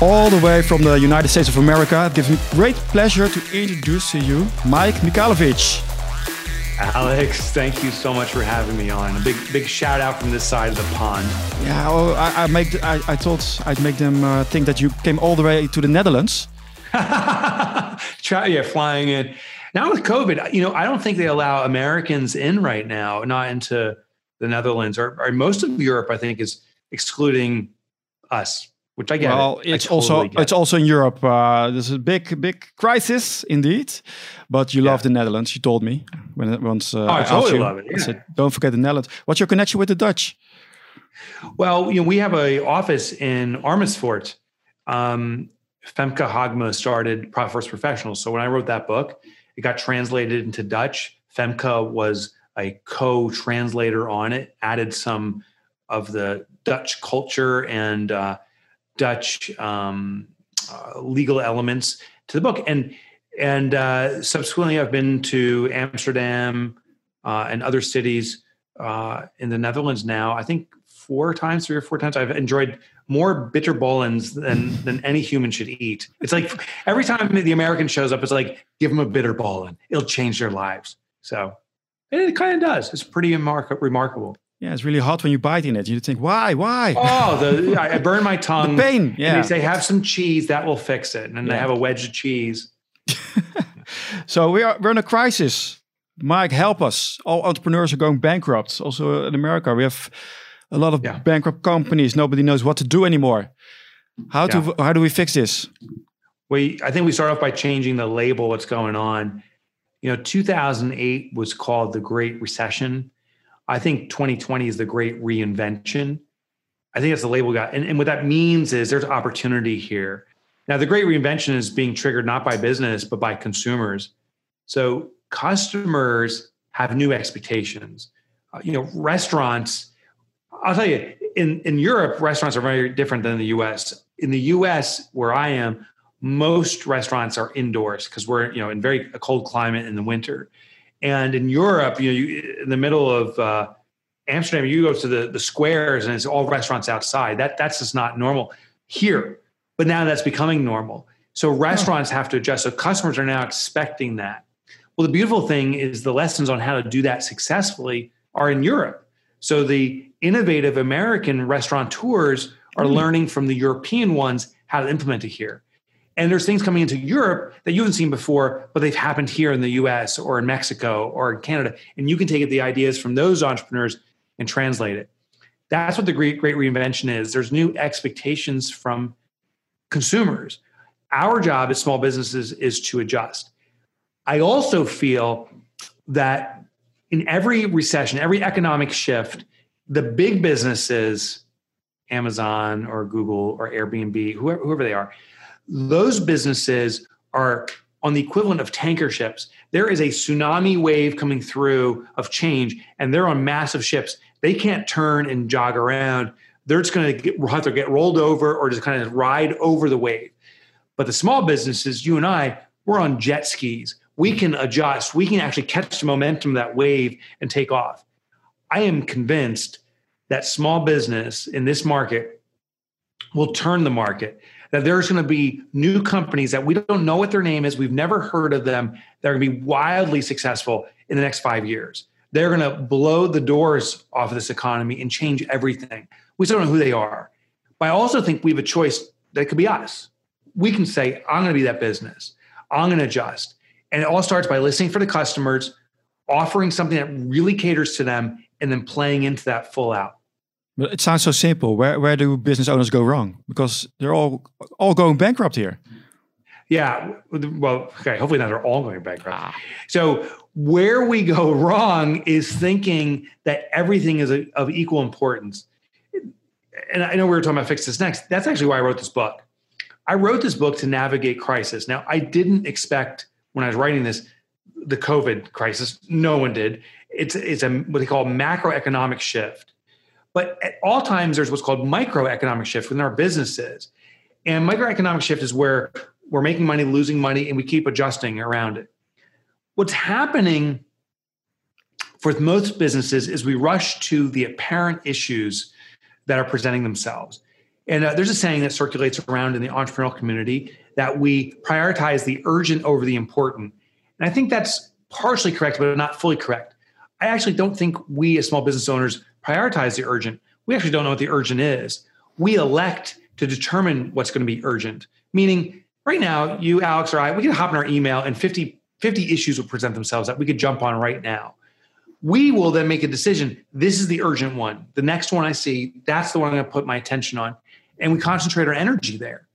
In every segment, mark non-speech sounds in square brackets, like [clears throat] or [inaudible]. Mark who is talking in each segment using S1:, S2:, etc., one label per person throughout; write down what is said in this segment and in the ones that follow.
S1: all the way from the United States of America. It gives me great pleasure to introduce to you Mike Michalowicz.
S2: Alex, thank you so much for having me on. A big, big shout out from this side of the pond.
S1: Yeah, well, I, I make. I, I thought I'd make them uh, think that you came all the way to the Netherlands. [laughs]
S2: Try, yeah, flying in. Now with COVID, you know, I don't think they allow Americans in right now, not into the Netherlands or, or most of Europe. I think is excluding us, which I get.
S1: Well,
S2: it.
S1: it's also it's also in Europe. Uh, there's a big big crisis indeed, but you love the Netherlands. You told me when it- once uh,
S2: Oh, I
S1: asked
S2: totally
S1: you.
S2: love it,
S1: I said, don't forget the Netherlands. What's your connection with the Dutch?
S2: Well, you know, we have a office in Amersfoort. Um, Femke Hogema started First Professionals. So when I wrote that book, it got translated into Dutch. Femke was a co-translator on it, added some of the Dutch culture and uh, Dutch um, uh, legal elements to the book. And and uh, subsequently, I've been to Amsterdam uh, and other cities uh, in the Netherlands now. I think four times, three or four times. I've enjoyed more bitterballens than than any human should eat. It's like every time the American shows up, it's like give them a bitterballen; it'll change their lives. So it kind of does. It's pretty remark- remarkable.
S1: Yeah, it's really hot when you bite in it. You think, why, why?
S2: Oh, the I I burn my [laughs] tongue.
S1: the pain.
S2: And
S1: Yeah.
S2: they say have some cheese that will fix it, and then they have a wedge of cheese. [laughs]
S1: So we are we're in a crisis. Mike, help us. All entrepreneurs are going bankrupt. Also in America, we have a lot of
S2: Yeah.
S1: bankrupt companies. Nobody knows what to do anymore. How to how do we fix this?
S2: we I think we start off by changing the label what's going on. You know, 2008 was called the Great Recession. I think 2020 is the Great Reinvention. I think that's the label got. And, and what that means is there's opportunity here. Now, the Great Reinvention is being triggered not by business, but by consumers. So customers have new expectations. Uh, you know, restaurants, I'll tell you, in, in Europe, restaurants are very different than the US. In the US, where I am, most restaurants are indoors because we're you know in very a cold climate in the winter and in europe you know you, in the middle of uh, amsterdam you go to the, the squares and it's all restaurants outside. That that's just not normal here but now that's becoming normal. So restaurants have to adjust. So customers are now expecting that. Well the beautiful thing is the lessons on how to do that successfully are in europe. So the innovative american restaurateurs are learning from the european ones how to implement it here and there's things coming into Europe that you haven't seen before, but they've happened here in the US or in Mexico or in Canada. And you can take the ideas from those entrepreneurs and translate it. That's what the great, great reinvention is. There's new expectations from consumers. Our job as small businesses is to adjust. I also feel that in every recession, every economic shift, the big businesses, Amazon or Google or Airbnb, whoever, whoever they are, those businesses are on the equivalent of tanker ships. There is a tsunami wave coming through of change, and they're on massive ships. They can't turn and jog around. They're just going to have to get rolled over or just kind of ride over the wave. But the small businesses, you and I, we're on jet skis. We can adjust. We can actually catch the momentum of that wave and take off. I am convinced that small business in this market will turn the market that there's going to be new companies that we don't know what their name is, we've never heard of them, that are going to be wildly successful in the next five years. They're going to blow the doors off of this economy and change everything. We still don't know who they are. But I also think we have a choice that could be us. We can say, I'm going to be that business, I'm going to adjust. And it all starts by listening for the customers, offering something that really caters to them, and then playing into that full out.
S1: But it sounds so simple. Where where do business owners go wrong? Because they're all all going bankrupt here.
S2: Yeah. Well, okay. Hopefully not they're all going bankrupt. Ah. So where we go [laughs] wrong is thinking that everything is a, of equal importance. And I know we were talking about fix this next. That's actually why I wrote this book. I wrote this book to navigate crisis. Now, I didn't expect when I was writing this the COVID crisis. No one did. It's it's a what they call macroeconomic shift. But at all times, there's what's called microeconomic shift within our businesses. And microeconomic shift is where we're making money, losing money, and we keep adjusting around it. What's happening for most businesses is we rush to the apparent issues that are presenting themselves. And uh, there's a saying that circulates around in the entrepreneurial community that we prioritize the urgent over the important. And I think that's partially correct, but not fully correct. I actually don't think we as small business owners prioritize the urgent. We actually don't know what the urgent is. We elect to determine what's going to be urgent, meaning right now, you, Alex, or I, we can hop in our email and 50, 50 issues will present themselves that we could jump on right now. We will then make a decision. This is the urgent one. The next one I see, that's the one I'm going to put my attention on. And we concentrate our energy there.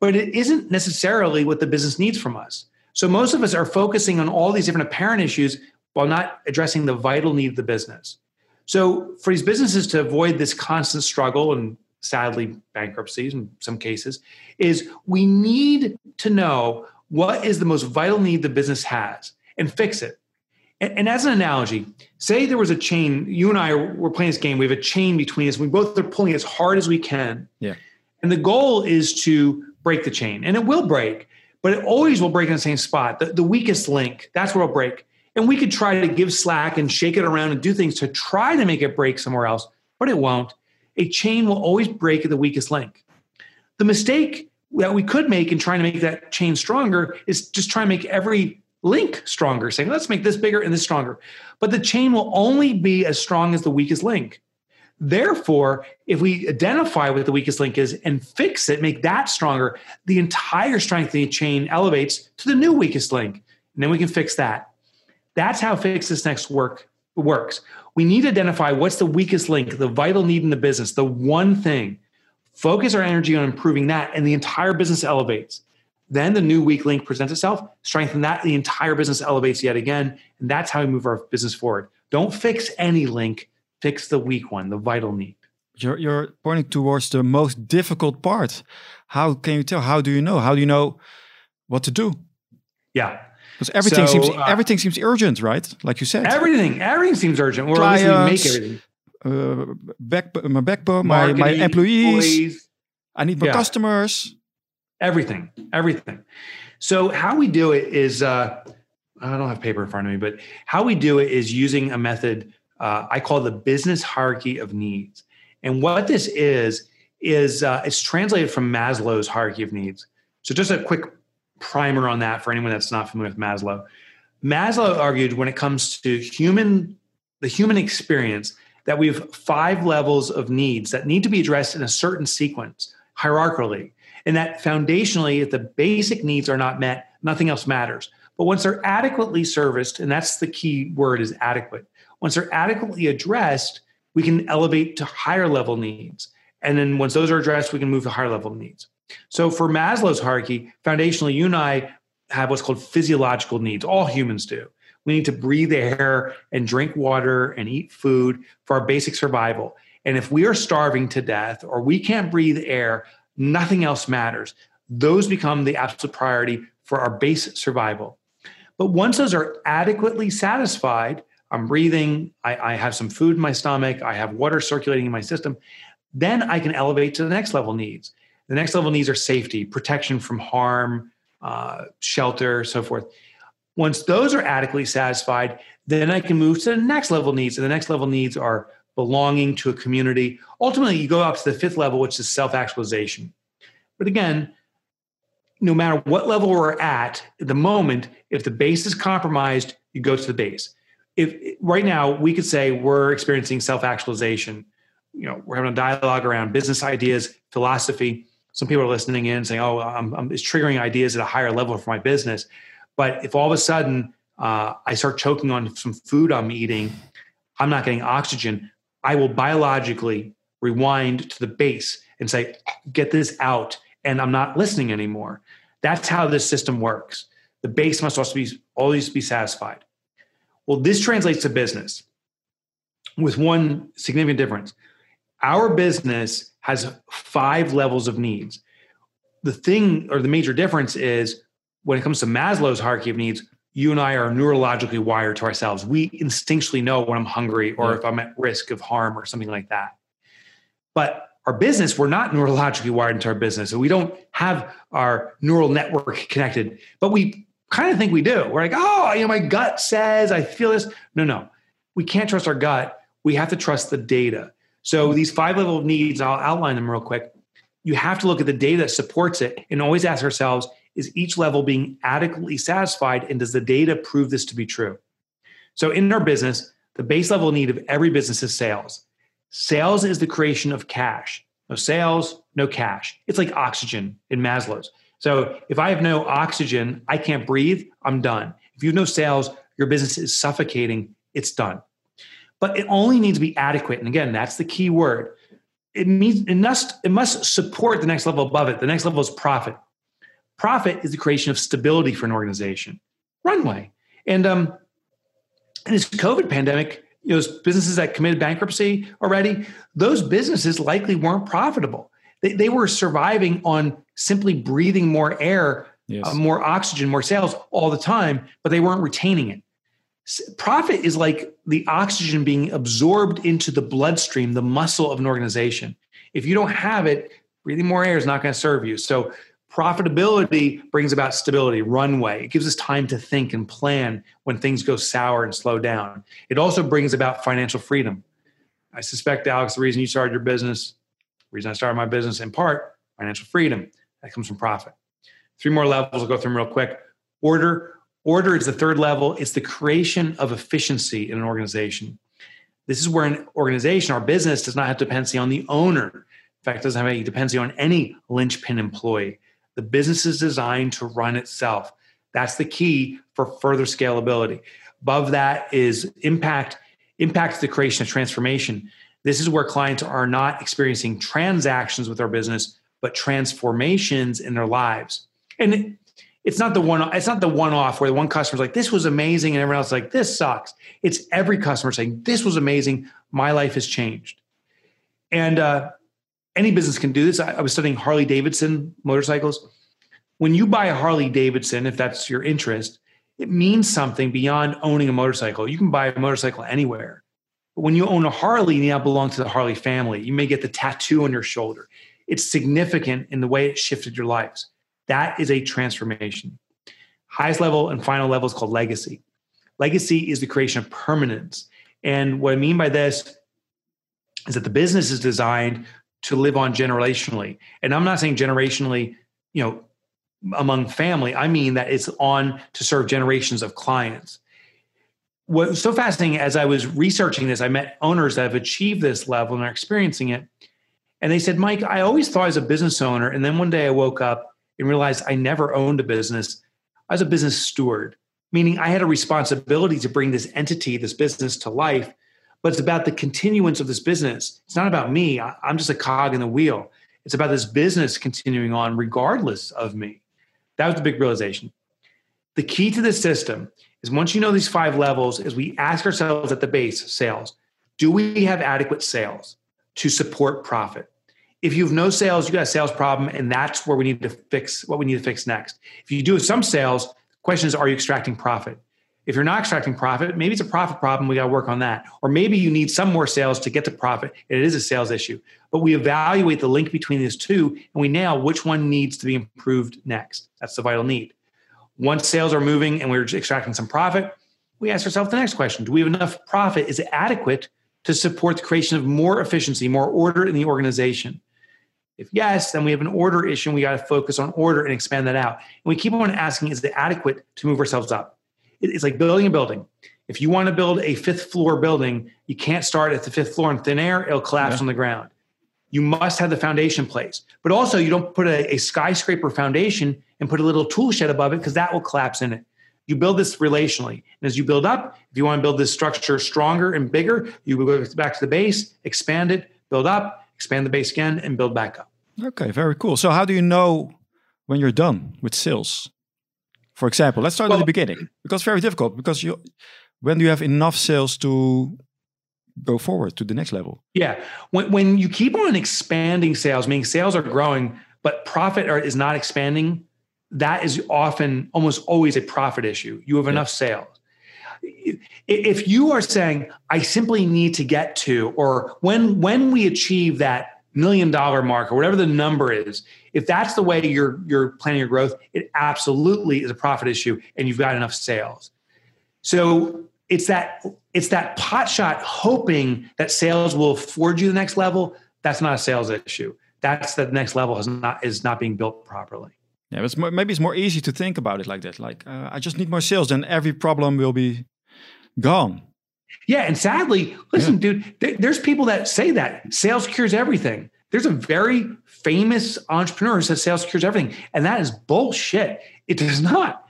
S2: But it isn't necessarily what the business needs from us. So most of us are focusing on all these different apparent issues while not addressing the vital need of the business. So for these businesses to avoid this constant struggle and sadly bankruptcies in some cases, is we need to know what is the most vital need the business has and fix it. And, and, as an analogy, say there was a chain, you and I are we're playing this game, we have a chain between us, we both are pulling as hard as we can.
S1: Yeah.
S2: And the goal is to break the chain. And it will break, but it always will break in the same spot. The, the weakest link, that's where it'll break. And we could try to give slack and shake it around and do things to try to make it break somewhere else, but it won't. A chain will always break at the weakest link. The mistake that we could make in trying to make that chain stronger is just try and make every link stronger, saying, let's make this bigger and this stronger. But the chain will only be as strong as the weakest link. Therefore, if we identify what the weakest link is and fix it, make that stronger, the entire strength of the chain elevates to the new weakest link. And then we can fix that. That's how Fix This Next work works. We need to identify what's the weakest link, the vital need in the business, the one thing. Focus our energy on improving that, and the entire business elevates. Then the new weak link presents itself, strengthen that, the entire business elevates yet again. And that's how we move our business forward. Don't fix any link, fix the weak one, the vital need.
S1: You're, you're pointing towards the most difficult part. How can you tell? How do you know? How do you know what to do?
S2: Yeah.
S1: Because everything so, seems uh, everything seems urgent, right? Like you said,
S2: everything everything seems urgent. Or Clients, at least we make everything.
S1: Uh, back, my backbone, my, my employees. employees. I need more yeah. customers.
S2: Everything, everything. So how we do it is, uh, I don't have paper in front of me, but how we do it is using a method uh, I call the business hierarchy of needs. And what this is is uh, it's translated from Maslow's hierarchy of needs. So just a quick primer on that for anyone that's not familiar with Maslow. Maslow argued when it comes to human the human experience that we have five levels of needs that need to be addressed in a certain sequence hierarchically and that foundationally if the basic needs are not met nothing else matters. But once they're adequately serviced and that's the key word is adequate once they're adequately addressed we can elevate to higher level needs. And then once those are addressed we can move to higher level needs so for Maslow's hierarchy, foundationally, you and I have what's called physiological needs. All humans do. We need to breathe air and drink water and eat food for our basic survival. And if we are starving to death or we can't breathe air, nothing else matters. Those become the absolute priority for our base survival. But once those are adequately satisfied, I'm breathing, I, I, have some food in my stomach, I have water circulating in my system, then I can elevate to the next level needs. The next level needs are safety, protection from harm, uh, shelter, so forth. Once those are adequately satisfied, then I can move to the next level needs. And the next level needs are belonging to a community. Ultimately, you go up to the fifth level, which is self actualization. But again, no matter what level we're at at the moment, if the base is compromised, you go to the base. If right now we could say we're experiencing self actualization, you know, we're having a dialogue around business ideas, philosophy some people are listening in saying, "Oh, I'm, I'm, it's triggering ideas at a higher level for my business." But if all of a sudden uh, I start choking on some food I'm eating, I'm not getting oxygen. I will biologically rewind to the base and say, "Get this out," and I'm not listening anymore. That's how this system works. The base must also be always be satisfied. Well, this translates to business with one significant difference. Our business has five levels of needs. The thing or the major difference is when it comes to Maslow's hierarchy of needs, you and I are neurologically wired to ourselves. We instinctually know when I'm hungry or yeah. if I'm at risk of harm or something like that. But our business, we're not neurologically wired into our business. So we don't have our neural network connected, but we kind of think we do. We're like, oh, you know, my gut says I feel this. No, no. We can't trust our gut. We have to trust the data. So these five level of needs, I'll outline them real quick. you have to look at the data that supports it and always ask ourselves is each level being adequately satisfied and does the data prove this to be true? So in our business the base level need of every business is sales. Sales is the creation of cash. No sales no cash. It's like oxygen in maslow's. So if i have no oxygen i can't breathe i'm done. If you have no sales your business is suffocating it's done but it only needs to be adequate and again that's the key word it means it must it must support the next level above it. The next level is profit. Profit is the creation of stability for an organization. Runway. And um, in this COVID pandemic, you know, those businesses that committed bankruptcy already, those businesses likely weren't profitable. They, they were surviving on simply breathing more air, yes. uh, more oxygen, more sales all the time, but they weren't retaining it. Profit is like the oxygen being absorbed into the bloodstream, the muscle of an organization. If you don't have it, breathing more air is not going to serve you. So, profitability brings about stability, runway. It gives us time to think and plan when things go sour and slow down. It also brings about financial freedom. I suspect, Alex, the reason you started your business, the reason I started my business in part, financial freedom, that comes from profit. Three more levels, I'll go through them real quick. Order, Order is the third level. It's the creation of efficiency in an organization. This is where an organization, our business, does not have dependency on the owner. In fact, doesn't have any dependency on any linchpin employee. The business is designed to run itself. That's the key for further scalability. Above that is impact. Impact is the creation of transformation. This is where clients are not experiencing transactions with our business, but transformations in their lives. And it's not the one it's not the one off where the one customer's like this was amazing and everyone else is like this sucks. It's every customer saying this was amazing. My life has changed. And uh, any business can do this. I, I was studying harley davidson motorcycles. When you buy a harley davidson if that's your interest it means something beyond owning a motorcycle. You can buy a motorcycle anywhere. But when you own a harley you now belong to the harley family. You may get the tattoo on your shoulder. It's significant in the way it shifted your lives that is a transformation. Highest level and final level is called legacy. Legacy is the creation of permanence. And what I mean by this is that the business is designed to live on generationally. And I'm not saying generationally, you know, among family. I mean that it's on to serve generations of clients. What was so fascinating as I was researching this, I met owners that have achieved this level and are experiencing it. And they said, Mike, I always thought as a business owner, and then one day I woke up and realized I never owned a business. I was a business steward, meaning I had a responsibility to bring this entity, this business to life, but it's about the continuance of this business. It's not about me. I'm just a cog in the wheel. It's about this business continuing on regardless of me. That was the big realization. The key to this system is once you know these five levels, is we ask ourselves at the base sales, do we have adequate sales to support profit? If you have no sales, you got a sales problem, and that's where we need to fix what we need to fix next. If you do some sales, the question is, are you extracting profit? If you're not extracting profit, maybe it's a profit problem. We got to work on that. Or maybe you need some more sales to get to profit. And it is a sales issue. But we evaluate the link between these two and we nail which one needs to be improved next. That's the vital need. Once sales are moving and we're extracting some profit, we ask ourselves the next question Do we have enough profit? Is it adequate to support the creation of more efficiency, more order in the organization? If yes, then we have an order issue and we got to focus on order and expand that out. And we keep on asking, is it adequate to move ourselves up? It's like building a building. If you want to build a fifth floor building, you can't start at the fifth floor in thin air, it'll collapse yeah. on the ground. You must have the foundation place. But also, you don't put a, a skyscraper foundation and put a little tool shed above it because that will collapse in it. You build this relationally. And as you build up, if you want to build this structure stronger and bigger, you go back to the base, expand it, build up, expand the base again, and build back up.
S1: Okay, very cool. So, how do you know when you're done with sales? For example, let's start well, at the beginning because it's very difficult. Because you, when do you have enough sales to go forward to the next level?
S2: Yeah, when when you keep on expanding sales, meaning sales are growing, but profit are, is not expanding, that is often almost always a profit issue. You have yeah. enough sales if you are saying i simply need to get to or when when we achieve that million dollar mark or whatever the number is if that's the way you're you're planning your growth it absolutely is a profit issue and you've got enough sales so it's that it's that pot shot hoping that sales will afford you the next level that's not a sales issue that's the next level is not is not being built properly.
S1: Yeah, it's more, maybe it's more easy to think about it like that. Like uh, I just need more sales, then every problem will be gone.
S2: Yeah, and sadly, listen, yeah. dude, th- there's people that say that sales cures everything. There's a very famous entrepreneur who says sales cures everything, and that is bullshit. It does not.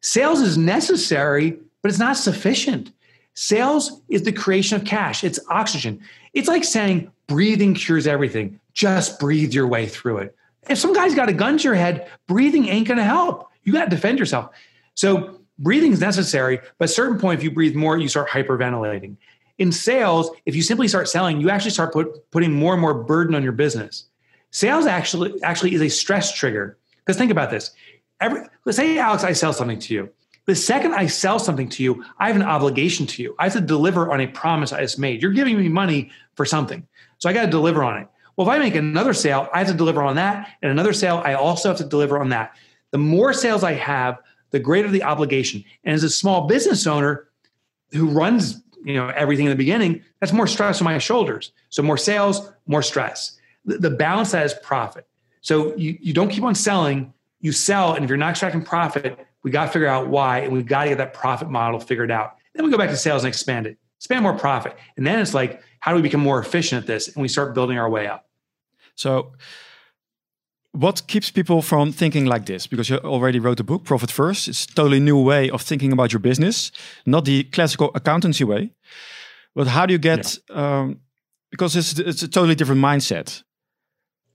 S2: Sales is necessary, but it's not sufficient. Sales is the creation of cash. It's oxygen. It's like saying breathing cures everything. Just breathe your way through it. If some guy's got a gun to your head, breathing ain't going to help. You got to defend yourself. So breathing is necessary, but at a certain point, if you breathe more, you start hyperventilating. In sales, if you simply start selling, you actually start put, putting more and more burden on your business. Sales actually actually is a stress trigger. Because think about this. Every, let's say, Alex, I sell something to you. The second I sell something to you, I have an obligation to you. I have to deliver on a promise I just made. You're giving me money for something. So I got to deliver on it. Well, if I make another sale, I have to deliver on that. And another sale, I also have to deliver on that. The more sales I have, the greater the obligation. And as a small business owner who runs, you know, everything in the beginning, that's more stress on my shoulders. So more sales, more stress. The, the balance that is profit. So you, you don't keep on selling, you sell, and if you're not extracting profit, we got to figure out why, and we've got to get that profit model figured out. Then we go back to sales and expand it, expand more profit. And then it's like, how do we become more efficient at this? And we start building our way up.
S1: So what keeps people from thinking like this? Because you already wrote the book, Profit First. It's a totally new way of thinking about your business, not the classical accountancy way. But how do you get? Yeah. Um, because it's it's a totally different mindset.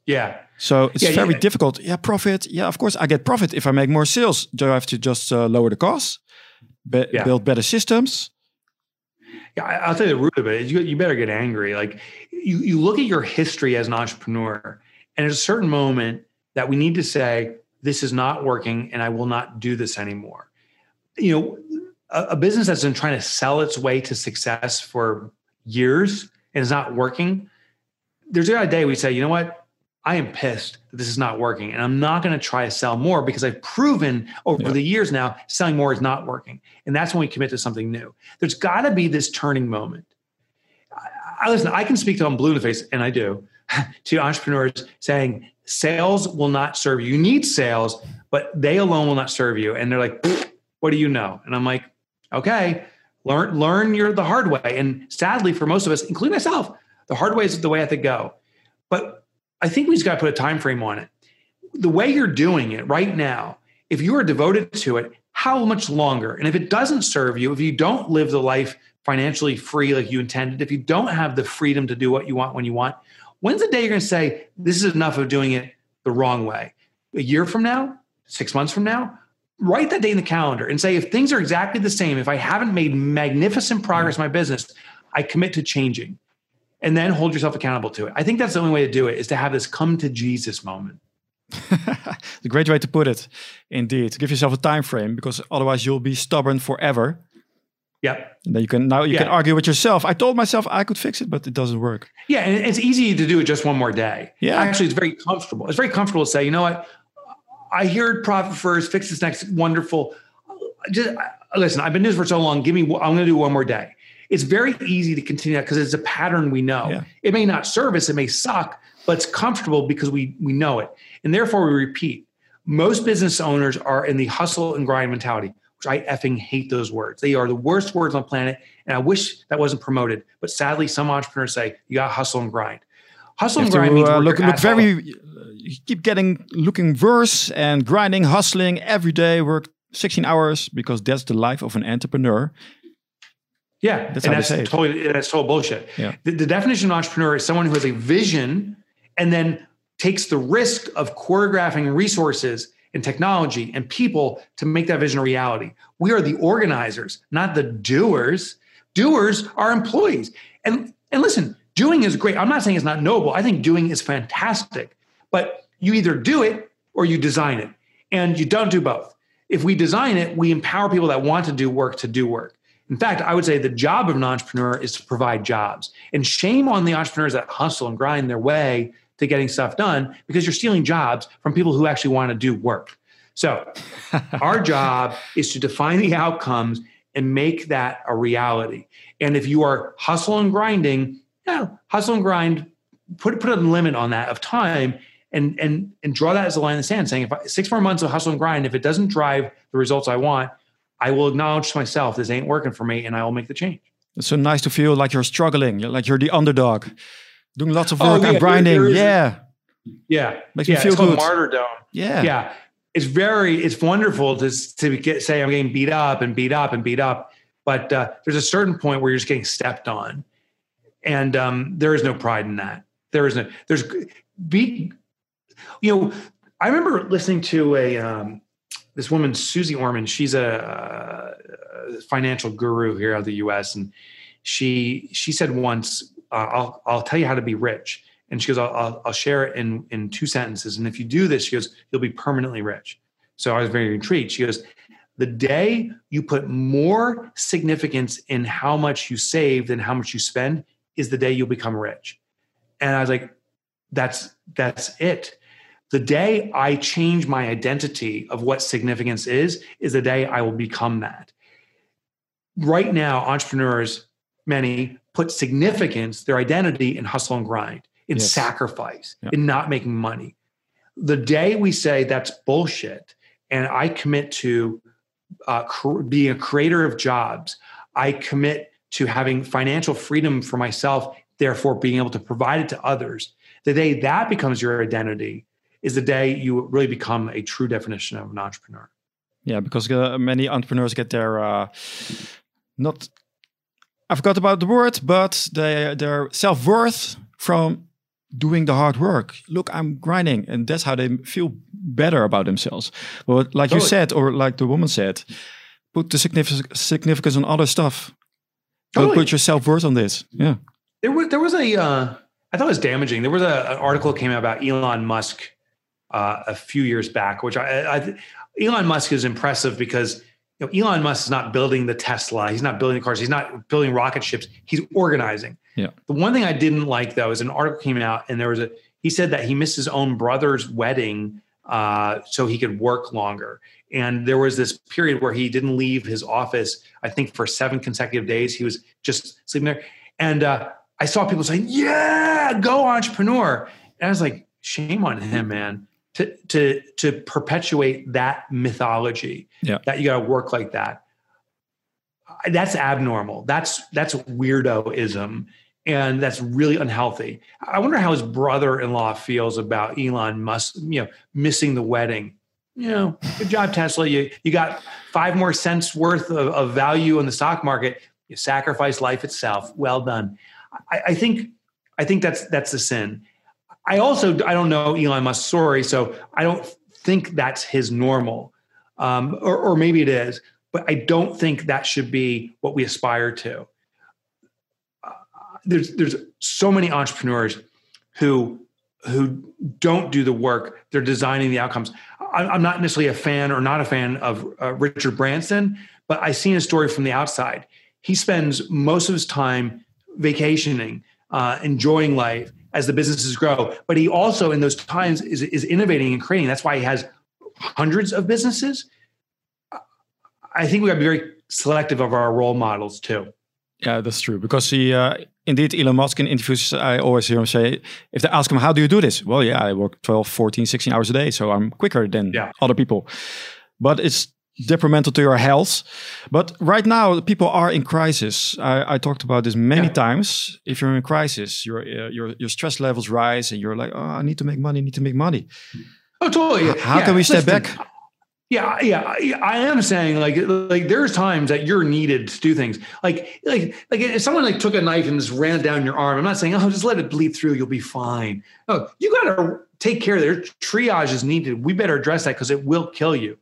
S2: Yeah.
S1: So it's
S2: yeah,
S1: very
S2: yeah.
S1: difficult. Yeah, profit. Yeah, of course I get profit if I make more sales. Do I have to just uh, lower the costs, be yeah. build better systems?
S2: Yeah, I'll tell you the root of it. You, you better get angry. Like you, you look at your history as an entrepreneur, and at a certain moment, that we need to say, this is not working and I will not do this anymore. You know, a, a business that's been trying to sell its way to success for years and is not working, there's a day we say, you know what? I am pissed that this is not working and I'm not going to try to sell more because I've proven over yeah. the years now selling more is not working. And that's when we commit to something new. There's got to be this turning moment. I, I listen, I can speak to on blue in the face, and I do, [laughs] to entrepreneurs saying, sales will not serve you. You need sales, but they alone will not serve you. And they're like, what do you know? And I'm like, okay, learn learn your the hard way. And sadly, for most of us, including myself, the hard way is the way I have to go. But I think we just got to put a time frame on it. The way you're doing it right now, if you are devoted to it, how much longer? And if it doesn't serve you, if you don't live the life financially free like you intended, if you don't have the freedom to do what you want when you want, When's the day you're going to say, this is enough of doing it the wrong way? A year from now? Six months from now? Write that date in the calendar and say, if things are exactly the same, if I haven't made magnificent progress in my business, I commit to changing. And then hold yourself accountable to it. I think that's the only way to do it is to have this come to Jesus moment. [laughs]
S1: the great way to put it, indeed. Give yourself a time frame because otherwise you'll be stubborn forever
S2: yeah.
S1: And then you can now you yeah. can argue with yourself. I told myself I could fix it, but it doesn't work.
S2: Yeah, and it's easy to do it just one more day.
S1: Yeah.
S2: Actually, it's very comfortable. It's very comfortable to say, you know what? I heard profit first, fix this next wonderful. Just listen, I've been doing this for so long. Give me I'm gonna do one more day. It's very easy to continue that because it's a pattern we know. Yeah. It may not serve us, it may suck, but it's comfortable because we we know it. And therefore we repeat. Most business owners are in the hustle and grind mentality I effing hate those words. They are the worst words on the planet. And I wish that wasn't promoted. But sadly, some entrepreneurs say you got hustle and grind. Hustle and grind to, means uh,
S1: look, look very, you keep getting looking worse and grinding, hustling every day, work 16 hours because that's the life of an entrepreneur.
S2: Yeah, that's and that's totally that's total bullshit.
S1: Yeah.
S2: The, the definition of entrepreneur is someone who has a vision and then takes the risk of choreographing resources and technology and people to make that vision a reality. We are the organizers, not the doers. Doers are employees. And and listen, doing is great. I'm not saying it's not noble. I think doing is fantastic. But you either do it or you design it. And you don't do both. If we design it, we empower people that want to do work to do work. In fact, I would say the job of an entrepreneur is to provide jobs. And shame on the entrepreneurs that hustle and grind their way to getting stuff done because you're stealing jobs from people who actually want to do work. So, [laughs] our job is to define the outcomes and make that a reality. And if you are hustle and grinding, yeah, hustle and grind put put a limit on that of time and and and draw that as a line in the sand, saying if I, six more months of hustle and grind, if it doesn't drive the results I want, I will acknowledge to myself this ain't working for me, and I will make the change.
S1: It's so nice to feel like you're struggling, like you're the underdog, doing lots of oh, work oh, yeah, and grinding. yeah,
S2: yeah,
S1: makes
S2: yeah,
S1: me feel
S2: it's
S1: good.
S2: Martyrdom.
S1: Yeah,
S2: yeah. It's very, it's wonderful to to get say I'm getting beat up and beat up and beat up, but uh, there's a certain point where you're just getting stepped on, and um, there is no pride in that. There is no there's be, you know, I remember listening to a um, this woman Suze Orman. She's a, a, financial guru here out of the U.S. and she she said once, uh, "I'll I'll tell you how to be rich." And she goes, I'll, I'll, I'll share it in, in two sentences. And if you do this, she goes, you'll be permanently rich. So I was very intrigued. She goes, the day you put more significance in how much you save than how much you spend is the day you'll become rich. And I was like, that's that's it. The day I change my identity of what significance is, is the day I will become that. Right now, entrepreneurs, many put significance, their identity in hustle and grind in yes. sacrifice, yeah. in not making money. The day we say that's bullshit, and I commit to uh, cr- being a creator of jobs, I commit to having financial freedom for myself, therefore being able to provide it to others. The day that becomes your identity is the day you really become a true definition of an entrepreneur.
S1: Yeah, because uh, many entrepreneurs get their uh, not I forgot about the word, but they, their self worth from doing the hard work. Look, I'm grinding, and that's how they feel better about themselves. But like totally. you said, or like the woman said, put the significance on other stuff. Totally. Put your self worth on this. Yeah.
S2: There was there was a uh, I thought it was damaging. There was a, an article came out about Elon Musk uh, a few years back, which I, I Elon Musk is impressive because you know, Elon Musk is not building the Tesla. He's not building the cars. He's not building rocket ships. He's organizing.
S1: Yeah.
S2: The one thing I didn't like though is an article came out and there was a he said that he missed his own brother's wedding uh, so he could work longer. And there was this period where he didn't leave his office. I think for seven consecutive days he was just sleeping there. And uh, I saw people saying, "Yeah, go entrepreneur." And I was like, "Shame on him, man." To, to to perpetuate that mythology
S1: yeah.
S2: that you got to work like that that's abnormal that's that's weirdoism and that's really unhealthy. I wonder how his brother-in-law feels about Elon Musk, you know, missing the wedding. You know, good job, Tesla. You you got five more cents worth of, of value in the stock market. You sacrifice life itself. Well done. I, I think I think that's that's the sin. I also I don't know Elon Musk's story, so I don't think that's his normal, um, or, or maybe it is, but I don't think that should be what we aspire to. There's there's so many entrepreneurs who who don't do the work. They're designing the outcomes. I'm not necessarily a fan or not a fan of uh, richard branson but I've seen a story from the outside. He spends most of his time vacationing uh, enjoying life as the businesses grow but he also in those times is, is innovating and creating that's why he has hundreds of businesses i think we got to be very selective of our role models too
S1: yeah, that's true. Because he, uh, indeed, Elon Musk in interviews, I always hear him say, if they ask him, how do you do this? Well, yeah, I work 12, 14, 16 hours a day. So I'm quicker than yeah. other people. But it's detrimental to your health. But right now, people are in crisis. I, I talked about this many yeah. times. If you're in crisis, your, uh, your, your stress levels rise and you're like, oh, I need to make money, need to make money.
S2: Oh, totally.
S1: How yeah. can we step Listen, back?
S2: Yeah, yeah, I am saying like like there's times that you're needed to do things. Like like like if someone like took a knife and just ran it down your arm, I'm not saying oh just let it bleed through, you'll be fine. No, you got to take care of their triage is needed. We better address that because it will kill you.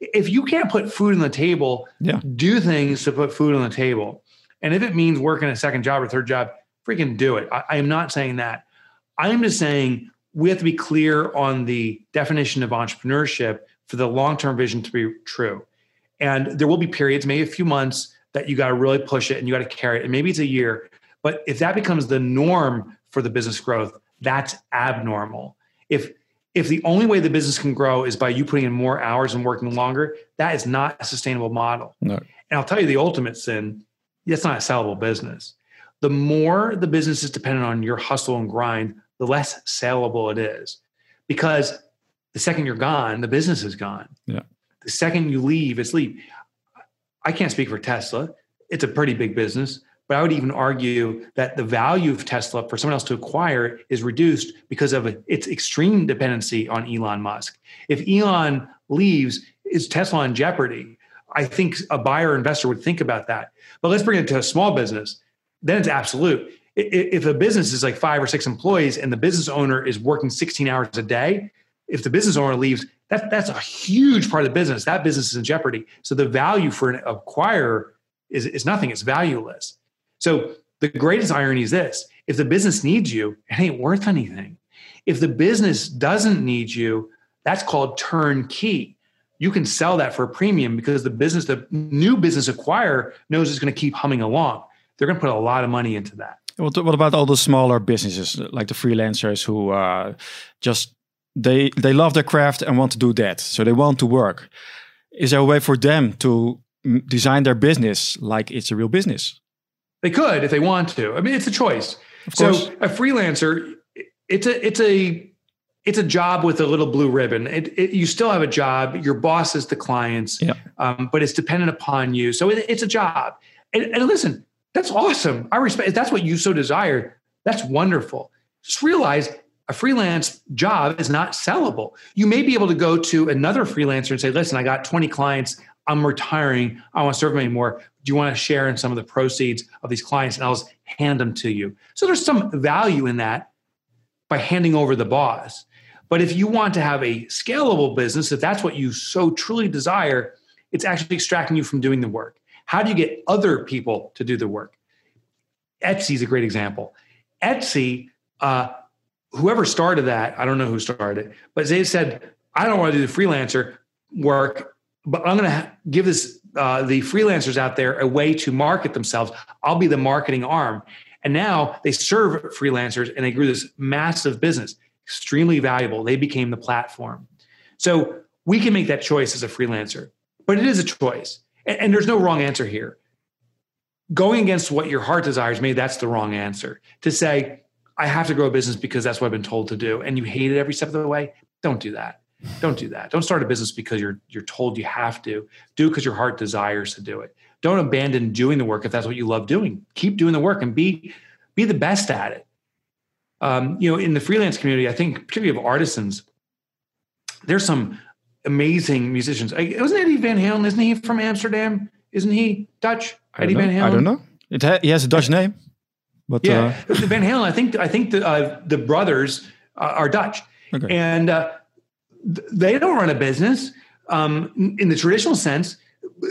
S2: If you can't put food on the table,
S1: yeah.
S2: do things to put food on the table. And if it means working a second job or third job, freaking do it. I, I am not saying that. I am just saying we have to be clear on the definition of entrepreneurship for the long term vision to be true. And there will be periods, maybe a few months, that you got to really push it and you got to carry it. And maybe it's a year. But if that becomes the norm for the business growth, that's abnormal. If if the only way the business can grow is by you putting in more hours and working longer, that is not a sustainable model.
S1: No.
S2: And I'll tell you the ultimate sin, that's not a sellable business. the more the business is dependent on your hustle and grind, the less saleable it is. Because the second you're gone, the business is gone.
S1: Yeah.
S2: The second you leave, it's leave. I can't speak for Tesla. It's a pretty big business, but I would even argue that the value of Tesla for someone else to acquire is reduced because of its extreme dependency on Elon Musk. If Elon leaves, is Tesla in jeopardy? I think a buyer investor would think about that. But let's bring it to a small business. Then it's absolute. If a business is like five or six employees and the business owner is working 16 hours a day, if the business owner leaves, that, that's a huge part of the business. That business is in jeopardy. So the value for an acquirer is, is nothing, it's valueless. So the greatest irony is this if the business needs you, it ain't worth anything. If the business doesn't need you, that's called turnkey you can sell that for a premium because the business, the new business acquirer knows it's going to keep humming along. They're going to put a lot of money into that.
S1: What, what about all the smaller businesses like the freelancers who uh, just they they love their craft and want to do that, so they want to work. Is there a way for them to design their business like it's a real business?
S2: They could if they want to. I mean, it's a choice. So a freelancer, it's a it's a it's a job with a little blue ribbon. It, it, you still have a job. Your boss is the clients,
S1: yeah.
S2: um, but it's dependent upon you. So it, it's a job. And, and, listen, that's awesome. I respect. If that's what you so desire, that's wonderful. Just realize a freelance job is not sellable. You may be able to go to another freelancer and say, "Listen, I got 20 clients. I'm retiring. I want to serve them anymore. Do you want to share in some of the proceeds of these clients?" And I'll just hand them to you. So there's some value in that by handing over the boss. But if you want to have a scalable business, if that's what you so truly desire, it's actually extracting you from doing the work. How do you get other people to do the work? Etsy is a great example. Etsy, uh, whoever started that, I don't know who started it, but they said, I don't want to do the freelancer work, but I'm going to give this uh, the freelancers out there a way to market themselves. I'll be the marketing arm. And now they serve freelancers and they grew this massive business extremely valuable. They became the platform. So we can make that choice as a freelancer, but it is a choice. And, and there's no wrong answer here. Going against what your heart desires, maybe that's the wrong answer. To say, I have to grow a business because that's what I've been told to do, and you hate it every step of the way, don't do that. Don't do that. Don't start a business because you're you're told you have to. Do it because your heart desires to do it. Don't abandon doing the work if that's what you love doing. Keep doing the work and be be the best at it um, you know, in the freelance community, I think particularly of artisans, there's some amazing musicians. Wasn't Eddie Van Halen? Isn't he from Amsterdam? Isn't he Dutch? Eddie
S1: Van
S2: Halen.
S1: I don't know. It ha- he has a Dutch name, but
S2: yeah, uh, Van Halen. I think I think the uh, the brothers uh, are Dutch, okay. and uh, they don't run a business um, in the traditional sense.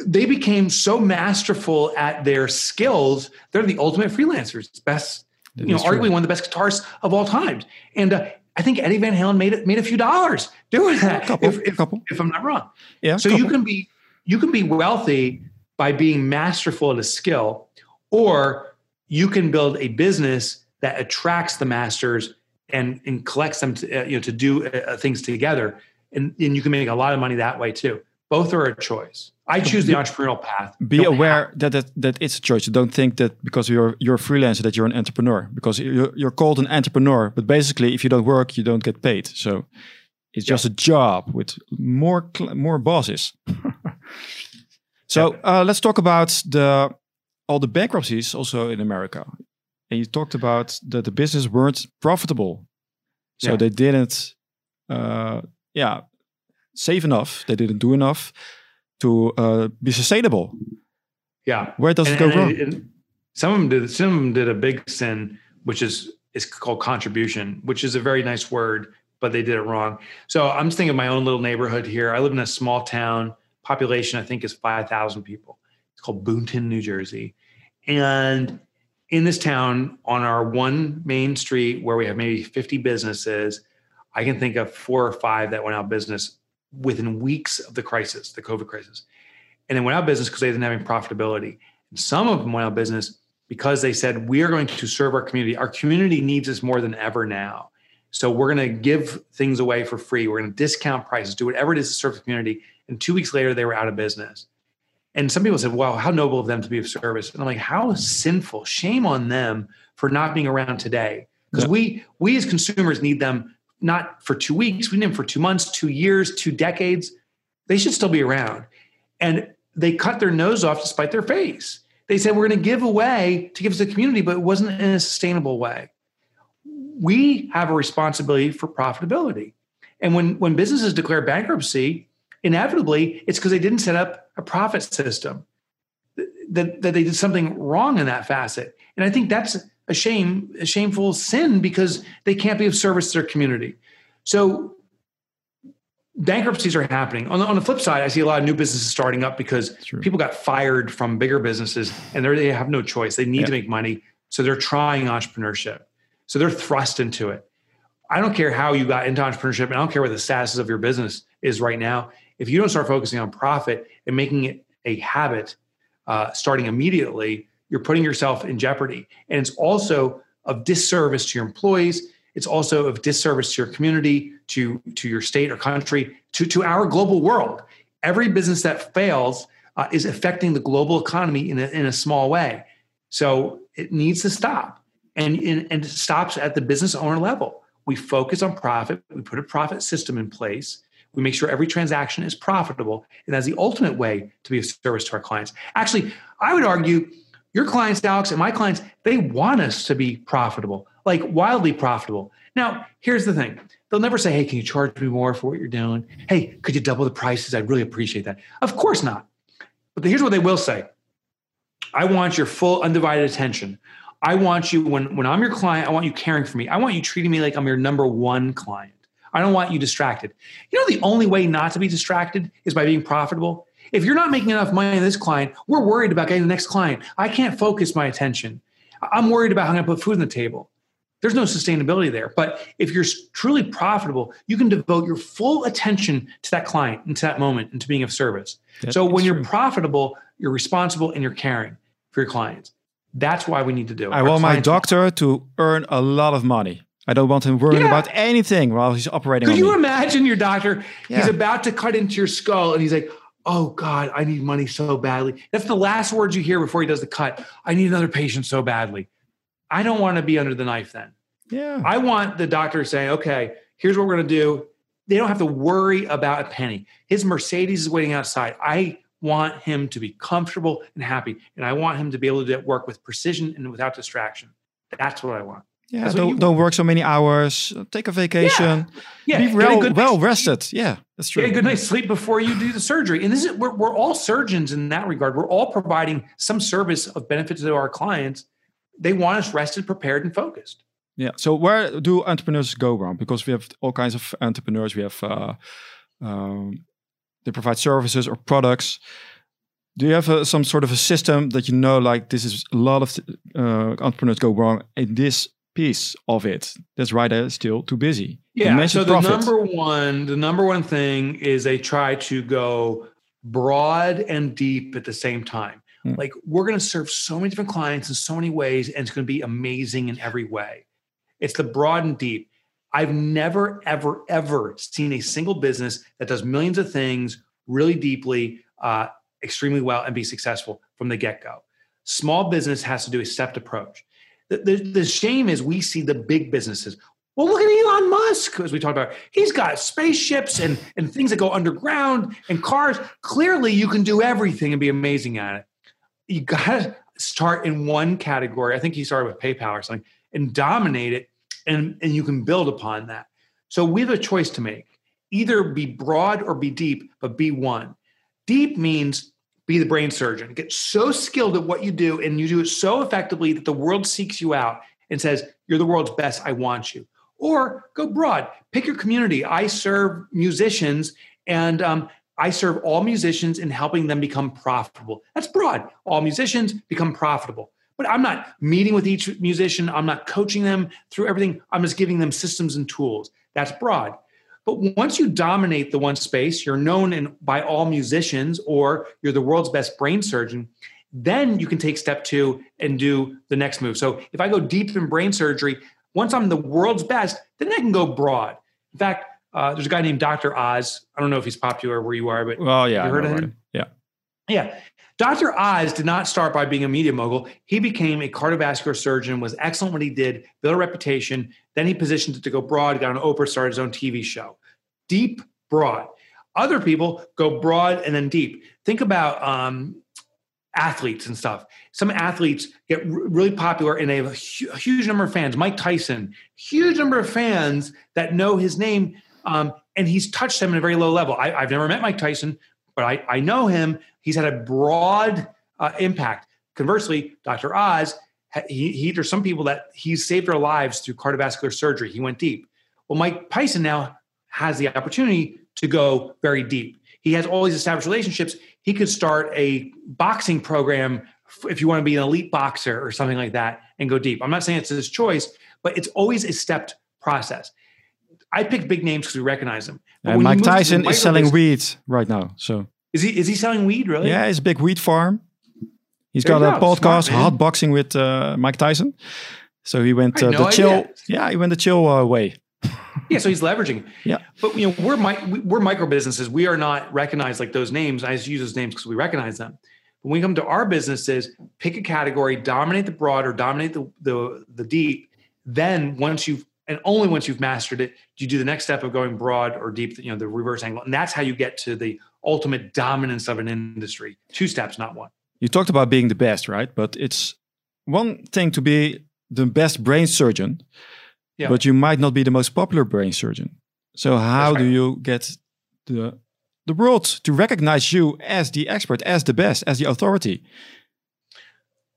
S2: They became so masterful at their skills; they're the ultimate freelancers. Best you know, arguably true. one of the best guitarists of all times. And uh, I think Eddie Van Halen made it made a few dollars doing that.
S1: A couple,
S2: if, if,
S1: couple.
S2: if I'm not wrong.
S1: Yeah.
S2: So you can be you can be wealthy by being masterful at a skill, or you can build a business that attracts the masters and and collects them to uh, you know to do uh, things together, and and you can make a lot of money that way too. Both are a choice. I choose the entrepreneurial path.
S1: Be aware that, that that it's a choice. Don't think that because you're you're a freelancer that you're an entrepreneur. Because you're, you're called an entrepreneur, but basically, if you don't work, you don't get paid. So it's just a job with more more bosses. [laughs] so uh, let's talk about the all the bankruptcies also in America. And you talked about that the business weren't profitable, so yeah. they didn't, uh, yeah, save enough. They didn't do enough to uh, be sustainable.
S2: Yeah.
S1: Where does
S2: and,
S1: it go
S2: and,
S1: wrong?
S2: And some of them did. Some of them did a big sin, which is is called contribution, which is a very nice word, but they did it wrong. So I'm just thinking of my own little neighborhood here. I live in a small town. Population, I think, is five thousand people. It's called Boonton, New Jersey, and in this town, on our one main street where we have maybe 50 businesses, I can think of four or five that went out of business within weeks of the crisis, the COVID crisis. And then went out of business because they didn't have any profitability. And some of them went out of business because they said, we are going to serve our community. Our community needs us more than ever now. So we're going to give things away for free. We're going to discount prices, do whatever it is to serve the community. And two weeks later, they were out of business. And some people said, "Wow, how noble of them to be of service." And I'm like, "How sinful! Shame on them for not being around today." Because yeah. we we as consumers need them not for two weeks, we need them for two months, two years, two decades. They should still be around. And they cut their nose off to spite their face. They said we're going to give away to give to the community, but it wasn't in a sustainable way. We have a responsibility for profitability. And when, when businesses declare bankruptcy, inevitably it's because they didn't set up a profit system, that, that they did something wrong in that facet. And I think that's a shame, a shameful sin because they can't be of service to their community. So bankruptcies are happening. On the, on the flip side, I see a lot of new businesses starting up because people got fired from bigger businesses and they have no choice. They need yeah. to make money. So they're trying entrepreneurship. So they're thrust into it. I don't care how you got into entrepreneurship and I don't care what the status of your business is right now. If you don't start focusing on profit and making it a habit uh, starting immediately, you're putting yourself in jeopardy. And it's also of disservice to your employees. It's also of disservice to your community, to, to your state or country, to, to our global world. Every business that fails uh, is affecting the global economy in a, in a small way. So it needs to stop. And, and, and it stops at the business owner level. We focus on profit, we put a profit system in place. We make sure every transaction is profitable. And that's the ultimate way to be of service to our clients. Actually, I would argue your clients, Alex, and my clients, they want us to be profitable, like wildly profitable. Now, here's the thing they'll never say, Hey, can you charge me more for what you're doing? Hey, could you double the prices? I'd really appreciate that. Of course not. But here's what they will say I want your full undivided attention. I want you, when, when I'm your client, I want you caring for me. I want you treating me like I'm your number one client. I don't want you distracted. You know, the only way not to be distracted is by being profitable. If you're not making enough money in this client, we're worried about getting the next client. I can't focus my attention. I'm worried about how I'm going to put food on the table. There's no sustainability there. But if you're truly profitable, you can devote your full attention to that client and to that moment and to being of service. That so when you're profitable, you're responsible and you're caring for your clients. That's why we need to do it.
S1: I Our want my doctor to earn a lot of money. I don't want him worrying yeah. about anything while he's operating.
S2: Could you me. imagine your doctor? Yeah. He's about to cut into your skull and he's like, oh God, I need money so badly. That's the last words you hear before he does the cut. I need another patient so badly. I don't want to be under the knife then.
S1: Yeah.
S2: I want the doctor saying, okay, here's what we're going to do. They don't have to worry about a penny. His Mercedes is waiting outside. I want him to be comfortable and happy. And I want him to be able to do work with precision and without distraction. That's what I want.
S1: Yeah, don't, don't work so many hours. Take a vacation. Yeah, yeah. be well, well rested. Yeah, that's true.
S2: Get a good night's sleep before you do the surgery. And this is we're, we're all surgeons in that regard. We're all providing some service of benefit to our clients. They want us rested, prepared, and focused.
S1: Yeah. So where do entrepreneurs go wrong? Because we have all kinds of entrepreneurs. We have uh, um, they provide services or products. Do you have a, some sort of a system that you know, like this is a lot of uh, entrepreneurs go wrong in this piece of it? That's right, they're still too busy.
S2: Yeah. So the profit. number one, the number one thing is they try to go broad and deep at the same time. Hmm. Like we're going to serve so many different clients in so many ways, and it's going to be amazing in every way. It's the broad and deep. I've never, ever, ever seen a single business that does millions of things really deeply, uh, extremely well, and be successful from the get go. Small business has to do a stepped approach. The, the, the shame is we see the big businesses. Well, look at Elon Musk, as we talked about. He's got spaceships and, and things that go underground and cars. Clearly, you can do everything and be amazing at it. You got to start in one category. I think he started with PayPal or something and dominate it and, and you can build upon that. So we have a choice to make either be broad or be deep, but be one. Deep means be the brain surgeon, get so skilled at what you do, and you do it so effectively that the world seeks you out and says, You're the world's best, I want you. Or go broad, pick your community. I serve musicians and um, I serve all musicians in helping them become profitable. That's broad. All musicians become profitable. But I'm not meeting with each musician. I'm not coaching them through everything. I'm just giving them systems and tools. That's broad. But once you dominate the one space, you're known in, by all musicians, or you're the world's best brain surgeon, then you can take step two and do the next move. So if I go deep in brain surgery, once I'm the world's best, then I can go broad. In fact, uh, there's a guy named Dr. Oz. I don't know if he's popular where you are, but
S1: well, yeah, you heard of him? Yeah,
S2: yeah. Dr. Oz did not start by being a media mogul. He became a cardiovascular surgeon, was excellent what he did, built a reputation. Then he positioned it to go broad, got on Oprah, started his own TV show. Deep, broad. Other people go broad and then deep. Think about um, athletes and stuff. Some athletes get r- really popular and they have a, hu- a, huge number of fans. Mike Tyson, huge number of fans that know his name, um, and he's touched them at a very low level. I, have never met Mike Tyson, but I, I know him. He's had a broad uh, impact. Conversely, Dr. Oz, he, he, there's some people that he's saved their lives through cardiovascular surgery. He went deep. Well, Mike Tyson now has the opportunity to go very deep. He has all these established relationships. He could start a boxing program if you want to be an elite boxer or something like that and go deep. I'm not saying it's his choice, but it's always a stepped process. I picked big names because we recognize them.
S1: And Mike Tyson is selling weed right now. So
S2: is he is he selling weed really?
S1: Yeah, it's a big weed farm. He's there got a go. podcast, Smart, Hot Boxing with uh, Mike Tyson. So he went uh, no the idea. chill. Yeah, he went the chill uh, way
S2: yeah, so he's leveraging.
S1: Yeah,
S2: but you know we're mi- we're micro businesses. We are not recognized like those names. I just use those names because we recognize them. But when we come to our businesses, pick a category, dominate the broad or dominate the the, the deep. Then once you've and only once you've mastered it, do you do the next step of going broad or deep. You know the reverse angle, and that's how you get to the ultimate dominance of an industry. Two steps, not one.
S1: You talked about being the best, right? But it's one thing to be the best brain surgeon yeah. but you might not be the most popular brain surgeon. So how right. do you get the the world to recognize you as the expert, as the best, as the authority?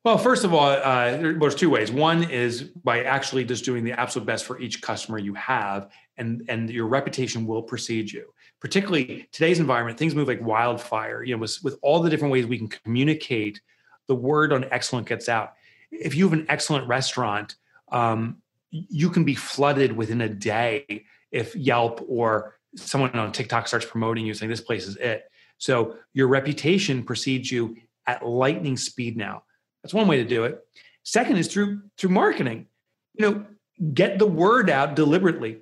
S2: Well, first of all, uh, there's two ways. One is by actually just doing the absolute best for each customer you have, and and your reputation will precede you. Particularly today's environment, things move like wildfire. You know, with with all the different ways we can communicate, the word on excellent gets out. If you have an excellent restaurant, um, you can be flooded within a day if Yelp or someone on TikTok starts promoting you saying this place is it. So your reputation precedes you at lightning speed now. That's one way to do it. Second is through through marketing. You know, get the word out deliberately.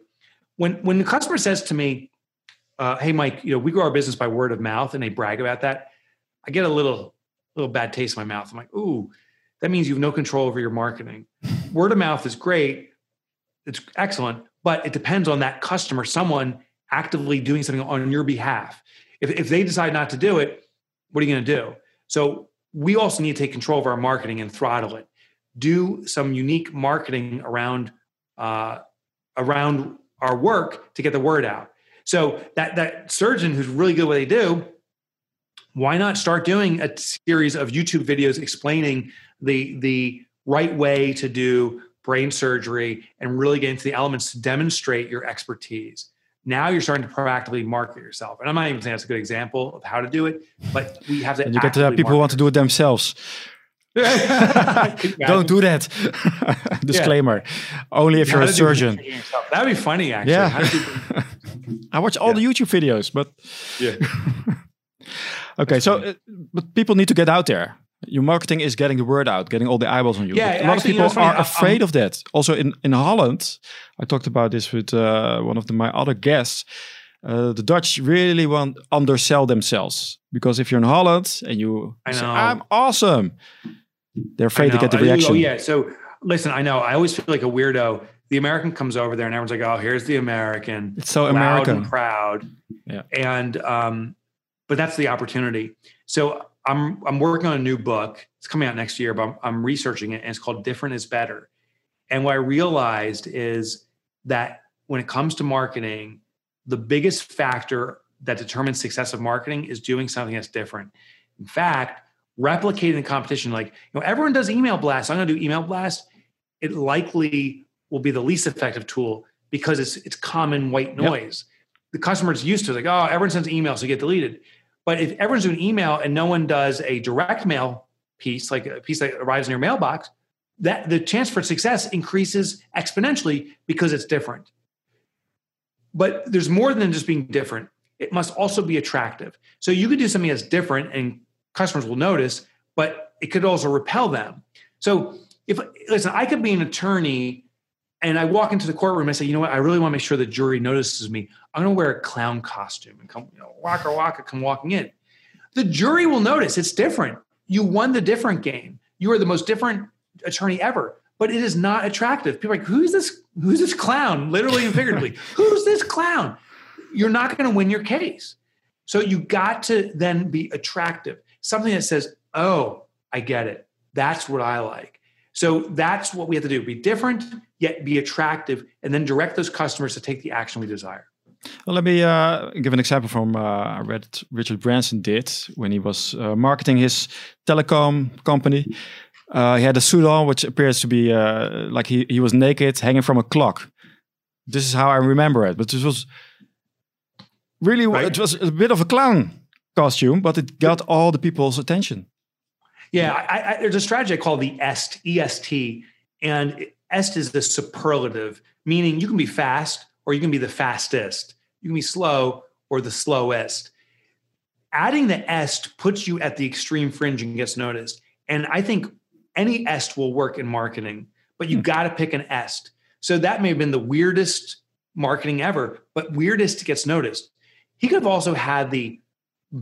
S2: When when the customer says to me, uh, "Hey, Mike, you know, we grow our business by word of mouth," and they brag about that, I get a little little bad taste in my mouth. I'm like, "Ooh, that means you have no control over your marketing." word of mouth is great, it's excellent, but it depends on that customer, someone actively doing something on your behalf. If, if they decide not to do it, what are you going to do? So we also need to take control of our marketing and throttle it. Do some unique marketing around uh, around our work to get the word out. So that that surgeon who's really good at what they do, why not start doing a series of YouTube videos explaining the the right way to do brain surgery and really get into the elements to demonstrate your expertise. Now you're starting to proactively market yourself. And I'm not even saying that's a good example of how to do it, but we have to.
S1: And you get to have people who want to do it themselves. [laughs] Don't do that. [laughs] Disclaimer. Yeah. Only if yeah, you're a surgeon.
S2: That'd be funny, actually.
S1: Yeah. [laughs] I watch all the YouTube videos, but
S2: yeah.
S1: okay, so uh, but people need to get out there your marketing is getting the word out, getting all the eyeballs on you.
S2: Yeah,
S1: a lot of people are afraid of that. Also in, in Holland, I talked about this with uh, one of the, my other guests. Uh, the Dutch really want undersell themselves because if you're in Holland and you say, I'm awesome, they're afraid to get the reaction. Oh,
S2: yeah. So listen, I know I always feel like a weirdo. The American comes over there and everyone's like, oh, here's the American.
S1: It's so American.
S2: and proud.
S1: Yeah.
S2: And, um, but that's the opportunity. So I'm I'm working on a new book. It's coming out next year, but I'm, I'm researching it, and it's called "Different Is Better." And what I realized is that when it comes to marketing, the biggest factor that determines success of marketing is doing something that's different. In fact, replicating the competition, like you know, everyone does email blasts. I'm going to do email blast. It likely will be the least effective tool because it's it's common white noise. Yep. The customer's used to it, like, oh, everyone sends emails, so get deleted. But if everyone's doing email and no one does a direct mail piece, like a piece that arrives in your mailbox, that the chance for success increases exponentially because it's different. But there's more than just being different. It must also be attractive. So you could do something that's different and customers will notice, but it could also repel them. So if listen, I could be an attorney and I walk into the courtroom and I say, you know what, I really want to make sure the jury notices me. I'm going to wear a clown costume and come, you know, waka waka, come walking in. The jury will notice it's different. you won the different game. You are the most different attorney ever, but it is not attractive. People are like, who's this? Who's this clown? Literally and figuratively, [laughs] who's this clown? You're not going to win your case. So you got to then be attractive. Something that says, oh, I get it. That's what I like. So that's what we have to do be different, yet be attractive, and then direct those customers to take the action we desire.
S1: Well, let me uh, give an example from uh, I read Richard Branson did when he was uh, marketing his telecom company. Uh, he had a suit on, which appears to be uh, like he, he was naked, hanging from a clock. This is how I remember it. But this was really right. it was a bit of a clown costume, but it got all the people's attention.
S2: Yeah, I, I, there's a strategy I call the EST, EST, and EST is the superlative, meaning you can be fast or you can be the fastest. You can be slow or the slowest. Adding the est puts you at the extreme fringe and gets noticed. And I think any est will work in marketing, but you hmm. got to pick an est. So that may have been the weirdest marketing ever, but weirdest gets noticed. He could have also had the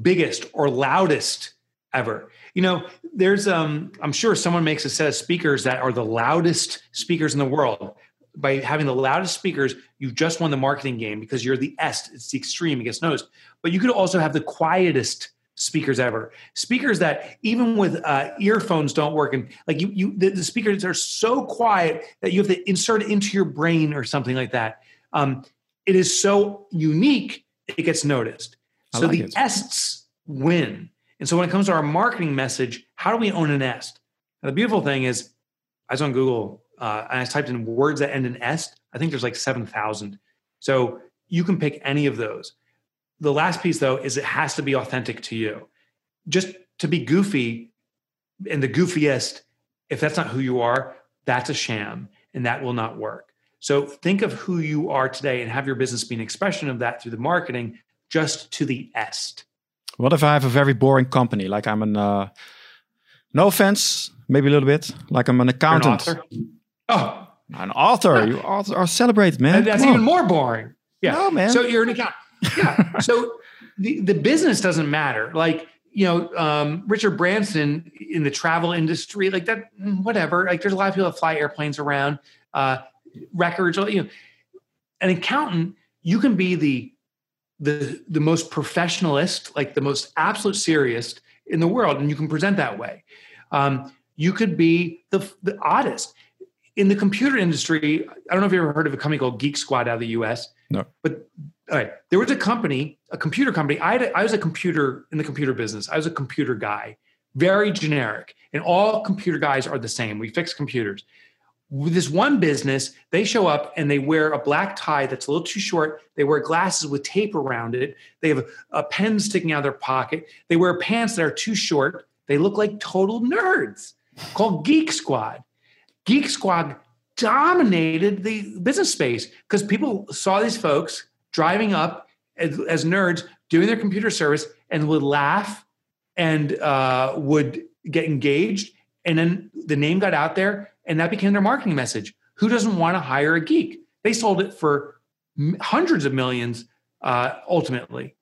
S2: biggest or loudest ever. You know, there's um I'm sure someone makes a set of speakers that are the loudest speakers in the world by having the loudest speakers, you've just won the marketing game because you're the est. It's the extreme. It gets noticed. But you could also have the quietest speakers ever. Speakers that even with uh, earphones don't work, and like you, you the, the, speakers are so quiet that you have to insert it into your brain or something like that. Um, it is so unique. It gets noticed. so like the it. ests win. And so when it comes to our marketing message, how do we own an est? Now, the beautiful thing is, I was on Google uh, and I typed in words that end in est. I think there's like 7,000. So you can pick any of those. The last piece, though, is it has to be authentic to you. Just to be goofy and the goofiest, if that's not who you are, that's a sham and that will not work. So think of who you are today and have your business be an expression of that through the marketing just to the est.
S1: What if I have a very boring company? Like I'm an, uh, no offense, maybe a little bit, like I'm an accountant. An
S2: Oh,
S1: an author. You author are celebrated, man.
S2: that's even more boring. Yeah,
S1: no, man.
S2: So you're an accountant. Yeah. so the, the business doesn't matter. Like, you know, um, Richard Branson in the travel industry, like that, mm, whatever. Like, there's a lot of people that fly airplanes around, uh, records. You know, an accountant, you can be the the the most professionalist, like the most absolute serious in the world, and you can present that way. Um, you could be the the oddest in the computer industry, I don't know if you ever heard of a company called Geek Squad out of the US.
S1: No.
S2: But all right, there was a company, a computer company. I, a, I was a computer in the computer business. I was a computer guy, very generic. And all computer guys are the same. We fix computers. With this one business, they show up and they wear a black tie that's a little too short. They wear glasses with tape around it. They have a, pen sticking out of their pocket. They wear pants that are too short. They look like total nerds called Geek Squad. Geek Squad dominated the business space because people saw these folks driving up as, as, nerds doing their computer service and would laugh and uh, would get engaged. And then the name got out there and that became their marketing message. Who doesn't want to hire a geek? They sold it for hundreds of millions uh, ultimately.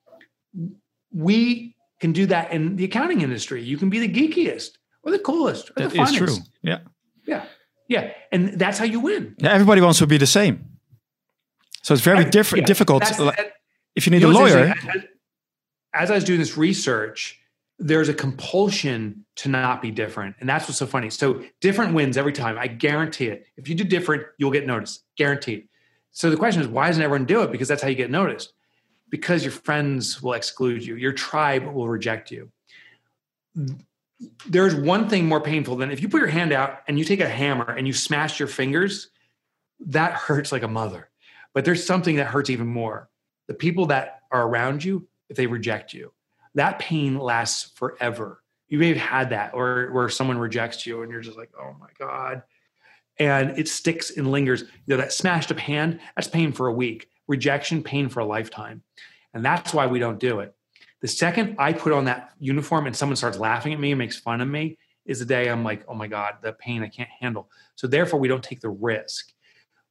S2: We can do that in the accounting industry. You can be the geekiest or the coolest or
S1: that
S2: the funnest.
S1: true. Yeah.
S2: Yeah. Yeah, and that's how you win.
S1: Yeah, everybody wants to be the same. So it's very different, yeah, difficult. That, if you need
S2: you
S1: a lawyer.
S2: As, as I was doing this research, there's a compulsion to not be different. And that's what's so funny. So different wins every time. I guarantee it. If you do different, you'll get noticed. Guaranteed. So the question is, why doesn't everyone do it? Because that's how you get noticed. Because your friends will exclude you, your tribe will reject you there's one thing more painful than if you put your hand out and you take a hammer and you smash your fingers, that hurts like a mother. But there's something that hurts even more. The people that are around you, if they reject you, that pain lasts forever. You may have had that, or where someone rejects you and you're just like, oh my God. And it sticks and lingers. You know, that smashed up hand, that's pain for a week. Rejection, pain for a lifetime. And that's why we don't do it. The second I put on that uniform and someone starts laughing at me and makes fun of me is the day I'm like, oh my God, the pain I can't handle. So therefore, we don't take the risk.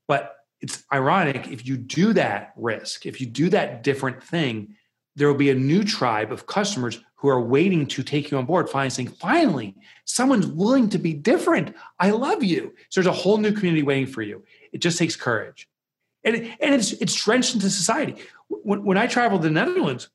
S2: But it's ironic if you do that risk, if you do that different thing, there will be a new tribe of customers who are waiting to take you on board, finally saying, finally, someone's willing to be different. I love you. So there's a whole new community waiting for you. It just takes courage. And, and it's, it's drenched into society. When, when I traveled to the Netherlands,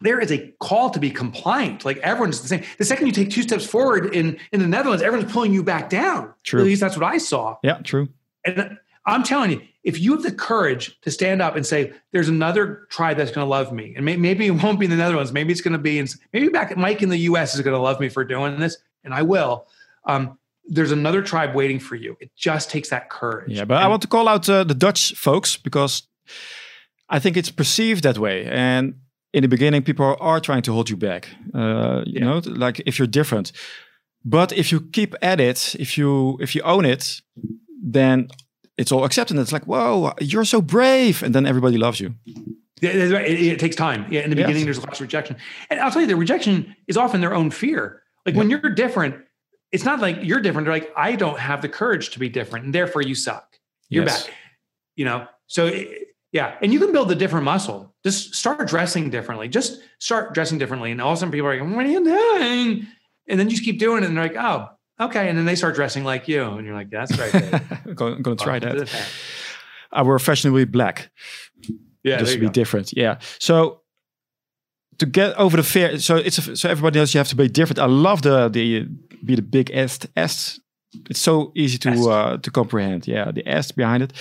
S2: there is a call to be compliant. Like everyone's the same. The second you take two steps forward in, in the Netherlands, everyone's pulling you back down.
S1: True.
S2: At least that's what I saw.
S1: Yeah, true.
S2: And I'm telling you, if you have the courage to stand up and say, "There's another tribe that's going to love me," and may, maybe it won't be in the Netherlands, maybe it's going to be in, maybe back at Mike in the U.S. is going to love me for doing this, and I will. Um, there's another tribe waiting for you. It just takes that courage.
S1: Yeah, but and, I want to call out uh, the Dutch folks because I think it's perceived that way, and in the beginning, people are trying to hold you back. Uh, you yeah. know, like if you're different. But if you keep at it, if you if you own it, then it's all accepted. It's like, whoa, you're so brave, and then everybody loves you.
S2: Yeah, it, takes time. Yeah, in the beginning, yes. there's lots of rejection, and I'll tell you, the rejection is often their own fear. Like yeah. when you're different, it's not like you're different. They're like, I don't have the courage to be different, and therefore you suck. You're yes. bad. You know, so it, yeah, and you can build a different muscle. Just start dressing differently. Just start dressing differently, and all of a sudden people are like, "What are you doing?" And then you just keep doing it, and they're like, "Oh, okay." And then they start dressing like you, and you're like, "That's right." [laughs]
S1: I'm going, to try that. I wear fashionably black.
S2: Yeah,
S1: just to be go. different. Yeah. So to get over the fear, so it's a, so everybody else you have to be different. I love the the be the big est S. It's so easy to uh, to comprehend. Yeah, the S behind it,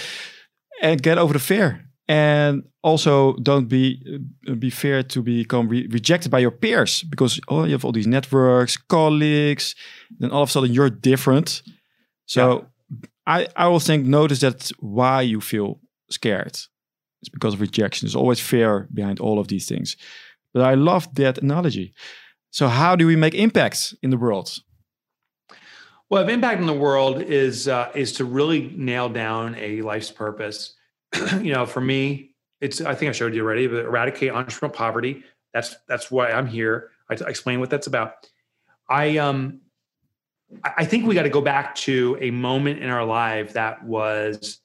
S1: and get over the fear and also don't be uh, be feared to become re rejected by your peers because oh you have all these networks colleagues then all of a sudden you're different. So yeah. i i will think notice that why you feel scared. It's because of rejection. There's always fear behind all of these things. But i love that analogy. So how do we make impacts in the world?
S2: Well if impact in the world is uh, is to really nail down a life's purpose [clears throat] you know, for me, it's I think I showed you already, but eradicate entrepreneurial poverty. That's that's why I'm here. I, explain what that's about. I um I think we got to go back to a moment in our life that was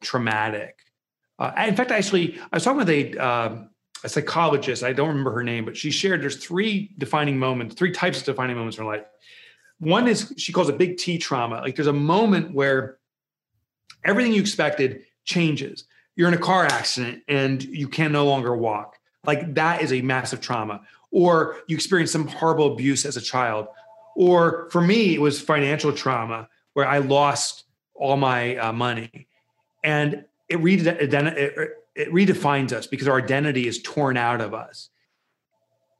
S2: traumatic. Uh, in fact, actually, I was talking with a uh, a psychologist. I don't remember her name, but she shared there's three defining moments, three types of defining moments in her life. One is she calls a big T trauma. Like there's a moment where everything you expected changes. You're in a car accident and you can no longer walk. Like that is a massive trauma. Or you experience some horrible abuse as a child. Or for me, it was financial trauma where I lost all my uh, money. And it, it, it redefines us because our identity is torn out of us.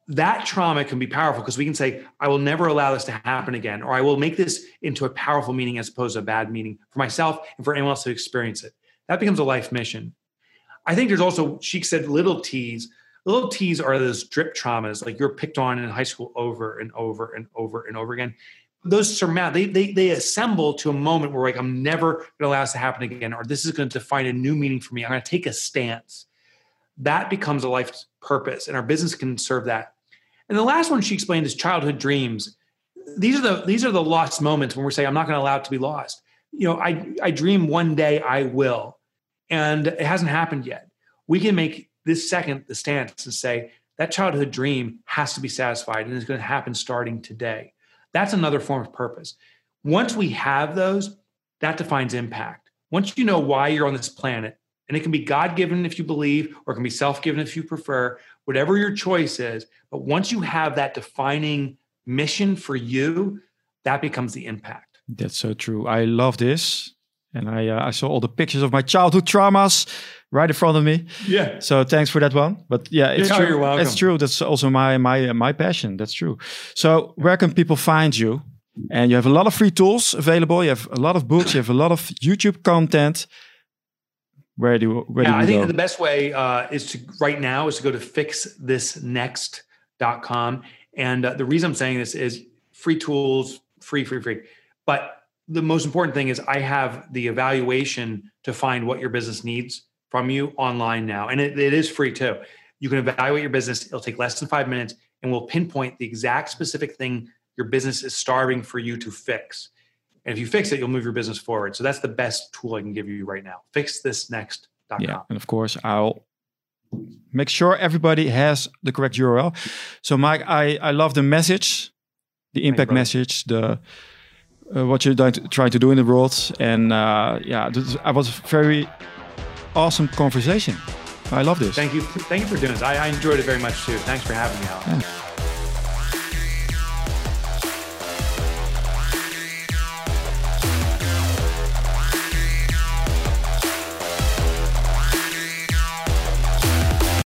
S2: That trauma can be powerful because we can say, I will never allow this to happen again, or I will make this into a powerful meaning as opposed to a bad meaning for myself and for anyone else to experience it. That becomes a life mission. I think there's also, she said, little T's. Little T's are those drip traumas, like you're picked on in high school over and over and over and over again. Those surmount, they, they, they assemble to a moment where like, I'm never going to allow this to happen again, or this is going to define a new meaning for me. I'm going to take a stance. That becomes a life's purpose, and our business can serve that. And the last one she explained is childhood dreams. These are the these are the lost moments when we're saying I'm not going to allow it to be lost. You know, I I dream one day I will and it hasn't happened yet. We can make this second the stance and say that childhood dream has to be satisfied and is going to happen starting today. That's another form of purpose. Once we have those, that defines impact. Once you know why you're on this planet, and it can be God given if you believe, or it can be self given if you prefer, whatever your choice is. But once you have that defining mission for you, that becomes the impact.
S1: That's so true. I love this and I uh, I saw all the pictures of my childhood traumas right in front of me.
S2: Yeah.
S1: So thanks for that one. But yeah, it's
S2: yeah,
S1: true.
S2: You're welcome.
S1: It's true. That's also my my uh, my passion. That's true. So where can people find you? And you have a lot of free tools available. You have a lot of books. You have a lot of YouTube content. Where do where
S2: yeah,
S1: do
S2: I think
S1: go?
S2: the best way uh, is to right now is to go to fixthisnext.com. And uh, the reason I'm saying this is free tools, free, free, free. But the most important thing is I have the evaluation to find what your business needs from you online now. And it, it is free too. You can evaluate your business. It'll take less than five minutes and we'll pinpoint the exact specific thing your business is starving for you to fix. And if you fix it, you'll move your business forward. So that's the best tool I can give you right now. Fixthisnext.com.
S1: Yeah. And of course, I'll make sure everybody has the correct URL. So, Mike, I, I love the message, the impact message, the uh, what you're trying to do in the world, and uh, yeah, this, I was very awesome conversation. I love this.
S2: Thank you. Thank you for doing this. I, I enjoyed it very much too. Thanks for having me, Alex. Yeah.